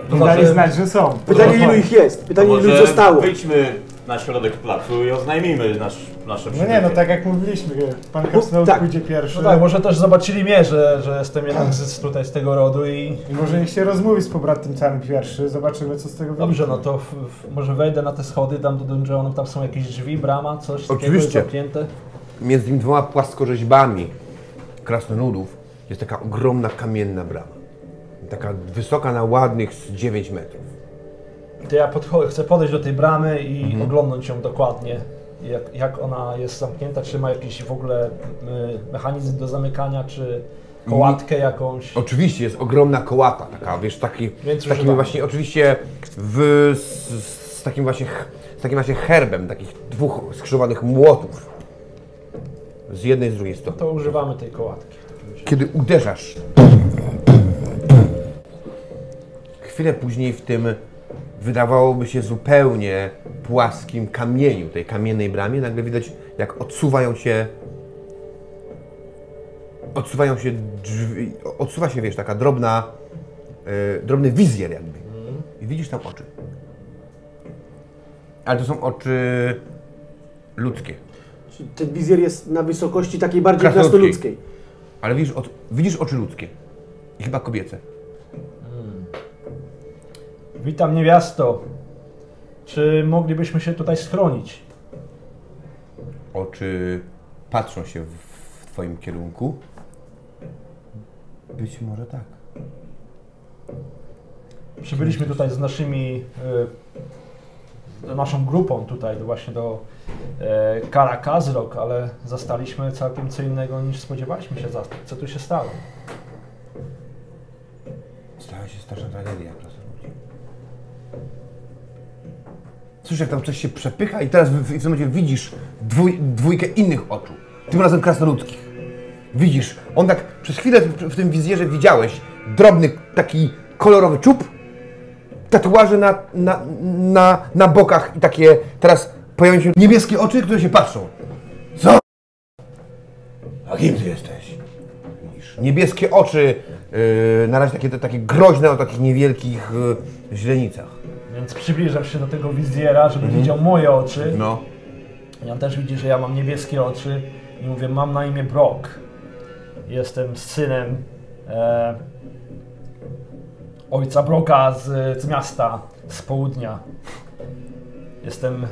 To nie dali znaczy- znać, że są. Pytanie ilu ich jest, pytanie ilu ich zostało. wyjdźmy na środek placu i oznajmimy nasz, nasze No nie, no tak jak mówiliśmy, pan Krasnolud tak. pójdzie pierwszy. No tak, może też zobaczyli mnie, że, że jestem jeden z tutaj z tego rodu i I może niech się rozmówi z pobratymcami pierwszy, zobaczymy co z tego wyjdzie. dobrze, no to w, w, może wejdę na te schody tam do dungeonu, tam są jakieś drzwi, brama, coś takiego jest Oczywiście. zamknięte. Między tymi dwoma płaskorzeźbami krasnoludów jest taka ogromna kamienna brama. Taka wysoka na ładnych z 9 metrów. To ja chcę podejść do tej bramy i oglądnąć ją dokładnie. Jak, jak ona jest zamknięta, czy ma jakiś w ogóle y, mechanizm do zamykania, czy kołatkę jakąś. Oczywiście jest ogromna kołata, taka, wiesz, taki, Więc z takim właśnie, oczywiście w, z, z takim właśnie, z takim właśnie herbem, takich dwóch skrzyżowanych młotów. Z jednej i z drugiej strony. To używamy tej kołatki. Kiedy uderzasz, chwilę później w tym wydawałoby się zupełnie płaskim kamieniu, tej kamiennej bramie, nagle widać, jak odsuwają się odsuwają się drzwi, odsuwa się, wiesz, taka drobna, e, drobny wizjer jakby. I widzisz tam oczy. Ale to są oczy ludzkie. Czyli Ten wizjer jest na wysokości takiej bardziej krasnoludzkiej. Ale widzisz, od, widzisz oczy ludzkie. I chyba kobiece. Witam niewiasto. Czy moglibyśmy się tutaj schronić? Oczy patrzą się w, w Twoim kierunku. Być może tak. Przybyliśmy tutaj z naszymi, y, naszą grupą tutaj do, właśnie do e, Kara Kazrok, ale zastaliśmy całkiem co innego niż spodziewaliśmy się zastać. Co tu się stało? Stała się straszna tragedia, krasnoludzi. Słyszysz, jak tam coś się przepycha i teraz w, w, w tym momencie widzisz dwój, dwójkę innych oczu. Tym razem krasnoludzkich. Widzisz, on tak przez chwilę w, tym wizjerze widziałeś drobny taki kolorowy czub, tatuaże na, na, na, na bokach i takie teraz pojawiają się niebieskie oczy, które się patrzą. Co? A kim ty jesteś? Niebieskie oczy, yy, na razie takie, takie groźne o takich niewielkich yy, źrenicach. Więc przybliżam się do tego wizjera, żeby widział moje oczy. No. I on też widzi, że ja mam niebieskie oczy i mówię, mam na imię Brock. Jestem synem e, ojca Broka z, z miasta, z południa. Jestem e,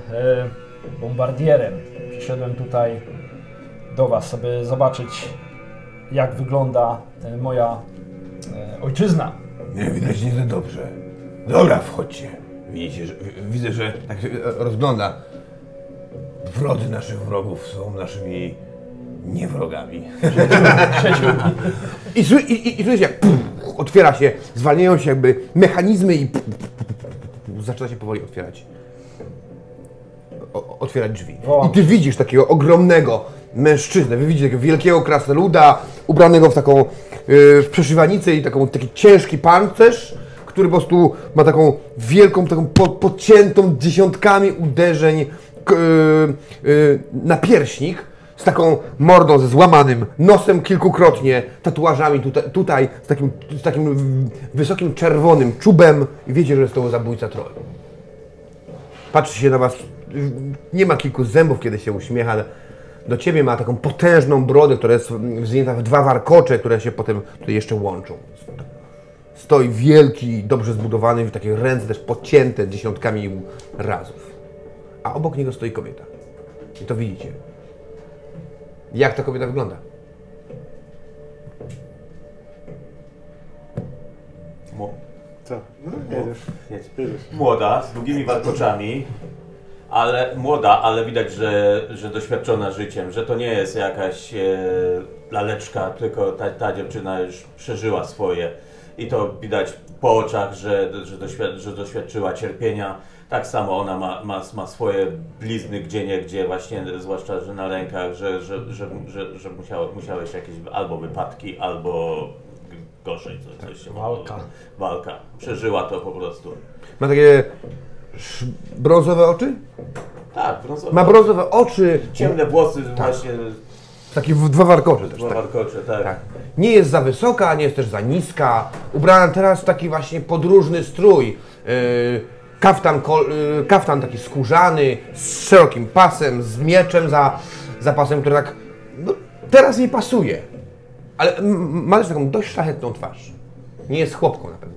bombardierem. Przyszedłem tutaj do Was, aby zobaczyć, jak wygląda e, moja e, ojczyzna. Nie widać nie za dobrze. Dobra, wchodźcie. Widzicie, że, widzę, że tak się rozgląda. Wrodzy naszych wrogów są naszymi niewrogami. I, sły- i, i, i słyszycie, jak puf, otwiera się, zwalniają się jakby mechanizmy i puf, puf, puf, puf, zaczyna się powoli otwierać. O, otwierać drzwi. I ty widzisz takiego ogromnego mężczyznę, wy widzicie takiego wielkiego krasnoluda, ubranego w taką yy, w przeszywanicę i taką, taki ciężki pancerz, który po prostu ma taką wielką, taką po, podciętą dziesiątkami uderzeń yy, yy, napierśnik z taką mordą ze złamanym nosem kilkukrotnie, tatuażami tutaj, tutaj z, takim, z takim wysokim czerwonym czubem i wiecie, że jest to zabójca trollu. Patrzy się na was, nie ma kilku zębów, kiedy się uśmiecha, do ciebie ma taką potężną brodę, która jest zwinięta w dwa warkocze, które się potem tutaj jeszcze łączą. Stoi wielki, dobrze zbudowany, w takie ręce też podcięte dziesiątkami razów. A obok niego stoi kobieta. I to widzicie. Jak ta kobieta wygląda? Mu- Co? No, jedziesz. Jedź. jedziesz. Młoda, z długimi warkoczami, ale młoda, ale widać, że, że doświadczona życiem, że to nie jest jakaś e, laleczka, tylko ta, ta dziewczyna już przeżyła swoje. I to widać po oczach, że, że, doświad, że doświadczyła cierpienia. Tak samo ona ma, ma, ma swoje blizny gdzie nie gdzie, właśnie zwłaszcza, że na rękach, że, że, że, że, że musiało, musiałeś jakieś albo wypadki, albo gorzej coś, coś się Walka. Walka. Przeżyła to po prostu. Ma takie brązowe oczy? Tak, brązowe. Ma brązowe oczy, Ciemne włosy właśnie takie w dwa warkocze też. dwa Tak. warkocze, tak. Tak. Nie jest za wysoka, nie jest też za niska. Ubrana teraz w taki właśnie podróżny strój. Yy, kaftan, kol, yy, kaftan taki skórzany, z szerokim pasem, z mieczem za, za pasem, który tak no, teraz nie pasuje. Ale ma też taką dość szlachetną twarz. Nie jest chłopką na pewno.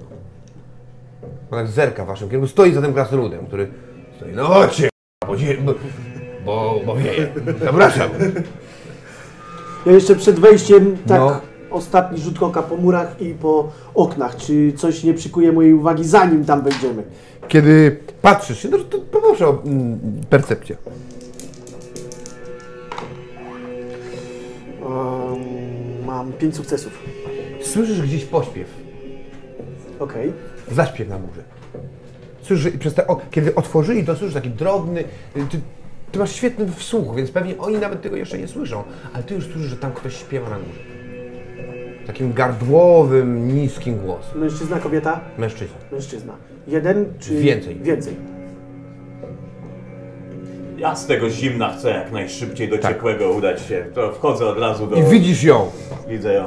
Ona tak zerka w waszym kierunku. Stoi za tym krasnoludem, który stoi. No chodźcie, bo, bo, bo wieje. Zapraszam. Ja jeszcze przed wejściem tak No. ostatni rzut oka po murach i po oknach. Czy coś nie przykuje mojej uwagi zanim tam wejdziemy? Kiedy patrzysz się, no to poproszę o mm, percepcję. Um, mam pięć sukcesów. Słyszysz gdzieś pośpiew, Okej. zaśpiew na górze. Słyszysz, przez te, o, kiedy otworzyli, to słyszysz taki drobny, ty, ty masz świetny wsłuch, więc pewnie oni nawet tego jeszcze nie słyszą, ale ty już słyszysz, że tam ktoś śpiewa na górze. Takim gardłowym, niskim głosem. Mężczyzna, kobieta? Mężczyzna. Mężczyzna. Jeden czy Więcej. Więcej. Ja z tego zimna chcę jak najszybciej do Tak. ciepłego udać się. To wchodzę od razu do... I widzisz ją. Widzę ją.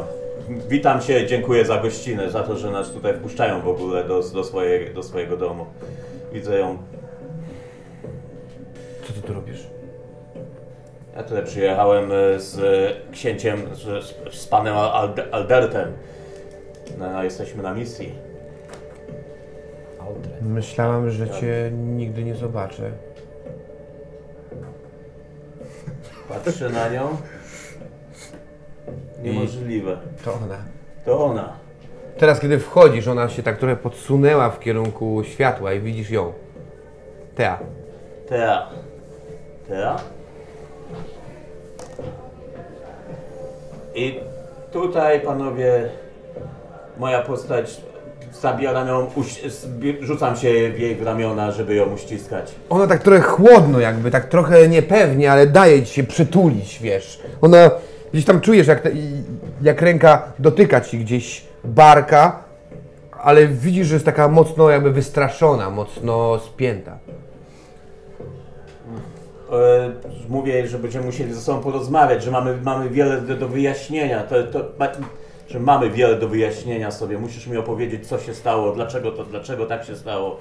Witam się, dziękuję za gościnę, za to, że nas tutaj wpuszczają w ogóle do, do, swojej, do swojego domu. Widzę ją. Co ty tu robisz? Ja tutaj przyjechałem e, z e, księciem, z, z- panem Alde- Aldertem. No, no, jesteśmy na misji. Myślałam, że cię nigdy nie zobaczę. Patrzę na nią. Niemożliwe. To ona. To ona. Teraz, kiedy wchodzisz, ona się tak trochę podsunęła w kierunku światła i widzisz ją. Tea. Tea. I tutaj, panowie, moja postać, zabieram ją, rzucam się w jej ramiona, żeby ją uściskać. Ona tak trochę chłodno jakby, tak trochę niepewnie, ale daje ci się przytulić, wiesz. Ona, gdzieś tam czujesz, jak, te, jak ręka dotyka ci gdzieś barka, ale widzisz, że jest taka mocno jakby wystraszona, mocno spięta. E, mówię że będziemy musieli ze sobą porozmawiać, że mamy, mamy wiele do, do wyjaśnienia, to, to, ma- że mamy wiele do wyjaśnienia sobie. Musisz mi opowiedzieć, co się stało, dlaczego to, dlaczego tak się stało.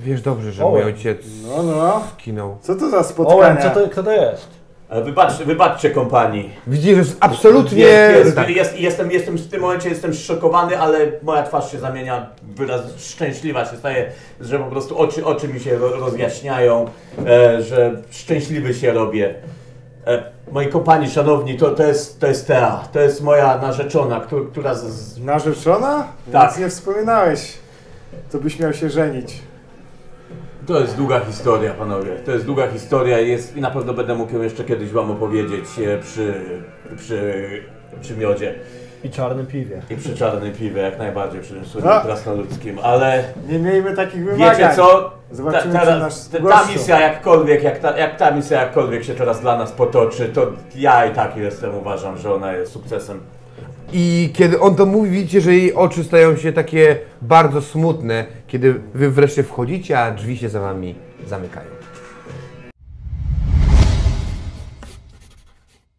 Wiesz dobrze, że Owen. mój ojciec No, no. skinął. Co to za spotkania? Owen, co to, kto to jest? E, Wybacz, wybaczcie kompanii. Widzisz, że jest absolutnie... Jest, jest, tak. jest, jestem, jestem w tym momencie jestem szokowany, ale moja twarz się zamienia, wyraz szczęśliwa się staje, że po prostu oczy, oczy mi się ro- rozjaśniają, e, że szczęśliwy się robię. E, moi kompani, szanowni, to, to, jest, to jest Tea, to jest moja narzeczona, któ- która z, z, Narzeczona? Tak. Nic nie wspominałeś. to byś miał się żenić. To jest długa historia, panowie. To jest długa historia jest, i na pewno będę mógł ją jeszcze kiedyś wam opowiedzieć e, przy, przy, przy miodzie I czarnym piwie. i przy czarnym piwie, jak najbardziej przy tym A. słynnym krasnoludzkim, ale Nie miejmy takich wymagań. wiecie co? Zobaczymy, Ta- czy teraz- nasz ta, ta gościu- misja jakkolwiek, jak ta, jak ta misja jakkolwiek się teraz dla nas potoczy, to ja i tak jestem, uważam, że ona jest sukcesem. I kiedy on to mówi, widzicie, że jej oczy stają się takie bardzo smutne, kiedy wy wreszcie wchodzicie, a drzwi się za wami zamykają.